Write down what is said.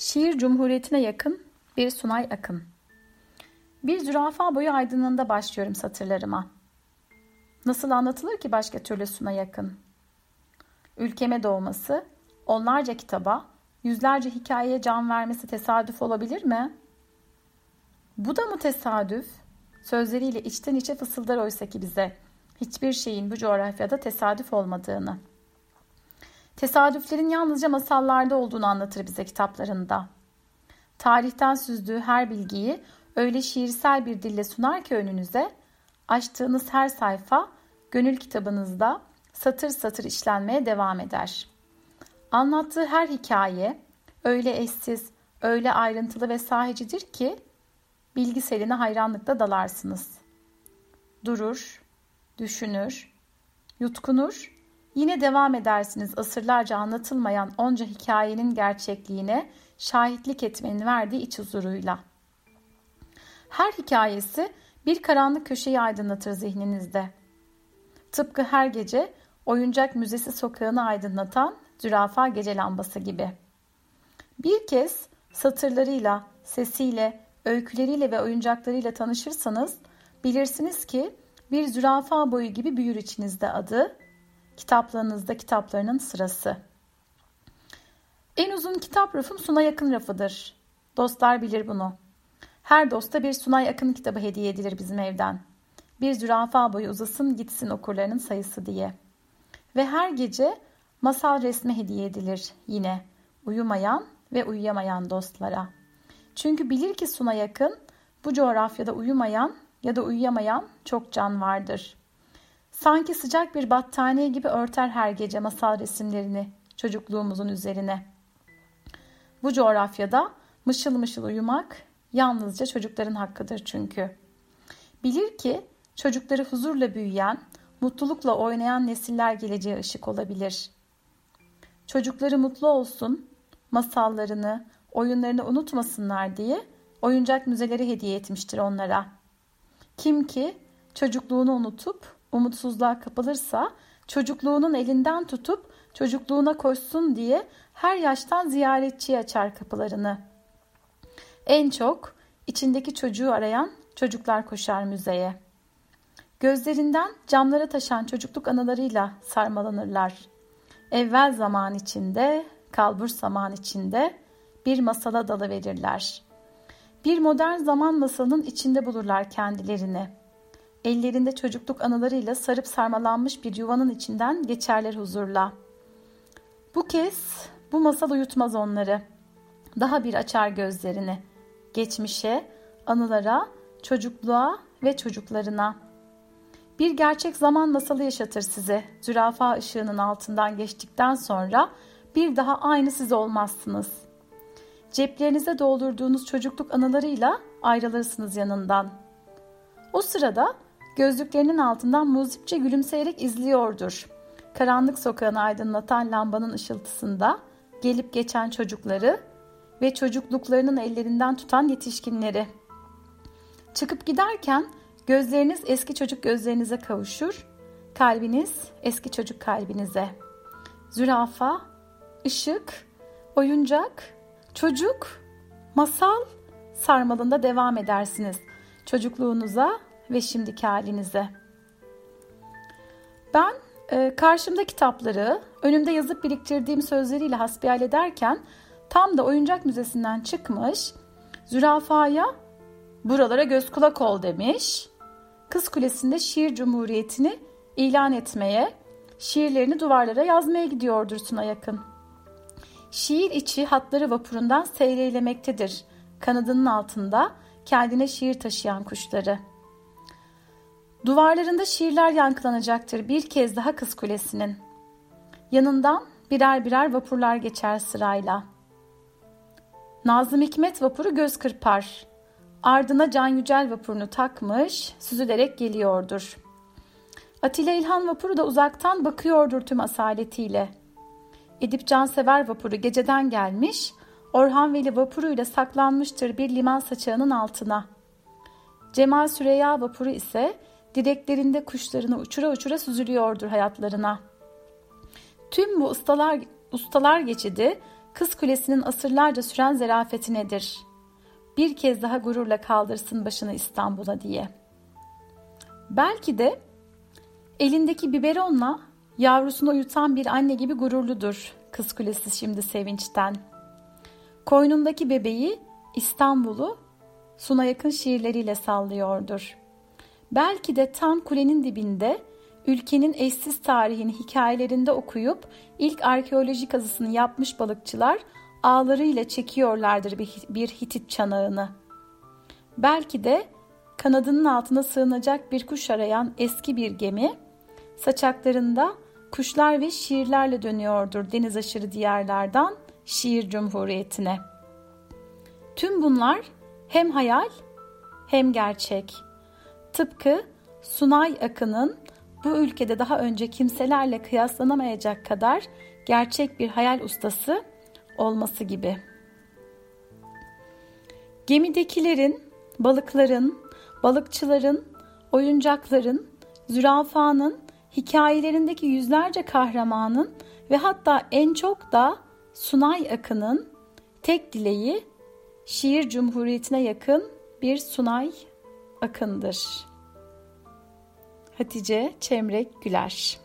Şiir Cumhuriyeti'ne yakın bir Sunay Akın. Bir zürafa boyu aydınlığında başlıyorum satırlarıma. Nasıl anlatılır ki başka türlü Sunay yakın? Ülkeme doğması, onlarca kitaba, yüzlerce hikayeye can vermesi tesadüf olabilir mi? Bu da mı tesadüf? Sözleriyle içten içe fısıldar oysa ki bize hiçbir şeyin bu coğrafyada tesadüf olmadığını. Tesadüflerin yalnızca masallarda olduğunu anlatır bize kitaplarında. Tarihten süzdüğü her bilgiyi öyle şiirsel bir dille sunar ki önünüze, açtığınız her sayfa gönül kitabınızda satır satır işlenmeye devam eder. Anlattığı her hikaye öyle eşsiz, öyle ayrıntılı ve sahicidir ki bilgiseline hayranlıkla dalarsınız. Durur, düşünür, yutkunur Yine devam edersiniz asırlarca anlatılmayan onca hikayenin gerçekliğine şahitlik etmenin verdiği iç huzuruyla. Her hikayesi bir karanlık köşeyi aydınlatır zihninizde. Tıpkı her gece oyuncak müzesi sokağını aydınlatan zürafa gece lambası gibi. Bir kez satırlarıyla, sesiyle, öyküleriyle ve oyuncaklarıyla tanışırsanız bilirsiniz ki bir zürafa boyu gibi büyür içinizde adı Kitaplarınızda kitaplarının sırası. En uzun kitap rafım Suna Yakın rafıdır. Dostlar bilir bunu. Her dosta bir Sunay Akın kitabı hediye edilir bizim evden. Bir zürafa boyu uzasın gitsin okurlarının sayısı diye. Ve her gece masal resmi hediye edilir yine uyumayan ve uyuyamayan dostlara. Çünkü bilir ki Suna Yakın bu coğrafyada uyumayan ya da uyuyamayan çok can vardır. Sanki sıcak bir battaniye gibi örter her gece masal resimlerini çocukluğumuzun üzerine. Bu coğrafyada mışıl mışıl uyumak yalnızca çocukların hakkıdır çünkü. Bilir ki çocukları huzurla büyüyen, mutlulukla oynayan nesiller geleceğe ışık olabilir. Çocukları mutlu olsun, masallarını, oyunlarını unutmasınlar diye oyuncak müzeleri hediye etmiştir onlara. Kim ki çocukluğunu unutup umutsuzluğa kapılırsa çocukluğunun elinden tutup çocukluğuna koşsun diye her yaştan ziyaretçiye açar kapılarını. En çok içindeki çocuğu arayan çocuklar koşar müzeye. Gözlerinden camlara taşan çocukluk anılarıyla sarmalanırlar. Evvel zaman içinde, kalbur zaman içinde bir masala dalı verirler. Bir modern zaman masalının içinde bulurlar kendilerini.'' Ellerinde çocukluk anılarıyla sarıp sarmalanmış bir yuvanın içinden geçerler huzurla. Bu kez bu masal uyutmaz onları. Daha bir açar gözlerini. Geçmişe, anılara, çocukluğa ve çocuklarına. Bir gerçek zaman masalı yaşatır size. Zürafa ışığının altından geçtikten sonra bir daha aynı siz olmazsınız. Ceplerinize doldurduğunuz çocukluk anılarıyla ayrılırsınız yanından. O sırada Gözlüklerinin altından muzipçe gülümseyerek izliyordur. Karanlık sokağını aydınlatan lambanın ışıltısında gelip geçen çocukları ve çocukluklarının ellerinden tutan yetişkinleri. Çıkıp giderken gözleriniz eski çocuk gözlerinize kavuşur, kalbiniz eski çocuk kalbinize. Zürafa, ışık, oyuncak, çocuk, masal sarmalında devam edersiniz. Çocukluğunuza ve şimdiki halinize. Ben e, karşımda kitapları, önümde yazıp biriktirdiğim sözleriyle hasbihal ederken tam da oyuncak müzesinden çıkmış, zürafaya buralara göz kulak ol demiş. Kız Kulesi'nde şiir cumhuriyetini ilan etmeye, şiirlerini duvarlara yazmaya gidiyordur Suna yakın. Şiir içi hatları vapurundan seyreylemektedir. Kanadının altında kendine şiir taşıyan kuşları.'' Duvarlarında şiirler yankılanacaktır bir kez daha Kız Kulesi'nin. Yanından birer birer vapurlar geçer sırayla. Nazım Hikmet vapuru göz kırpar. Ardına Can Yücel vapurunu takmış, süzülerek geliyordur. Atilla İlhan vapuru da uzaktan bakıyordur tüm asaletiyle. Edip Cansever vapuru geceden gelmiş, Orhan Veli vapuruyla saklanmıştır bir liman saçağının altına. Cemal Süreyya vapuru ise direklerinde kuşlarını uçura uçura süzülüyordur hayatlarına. Tüm bu ustalar, ustalar geçidi Kız Kulesi'nin asırlarca süren zerafeti nedir? Bir kez daha gururla kaldırsın başını İstanbul'a diye. Belki de elindeki biberonla yavrusunu uyutan bir anne gibi gururludur Kız Kulesi şimdi sevinçten. Koynundaki bebeği İstanbul'u Suna yakın şiirleriyle sallıyordur. Belki de tam kulenin dibinde ülkenin eşsiz tarihini hikayelerinde okuyup ilk arkeoloji kazısını yapmış balıkçılar ağlarıyla çekiyorlardır bir Hitit çanağını. Belki de kanadının altına sığınacak bir kuş arayan eski bir gemi, saçaklarında kuşlar ve şiirlerle dönüyordur deniz aşırı diyarlardan şiir cumhuriyetine. Tüm bunlar hem hayal hem gerçek. Tıpkı Sunay Akın'ın bu ülkede daha önce kimselerle kıyaslanamayacak kadar gerçek bir hayal ustası olması gibi. Gemidekilerin, balıkların, balıkçıların, oyuncakların, zürafanın, hikayelerindeki yüzlerce kahramanın ve hatta en çok da Sunay Akın'ın tek dileği şiir cumhuriyetine yakın bir Sunay Akın'dır. Hatice Çemrek Güler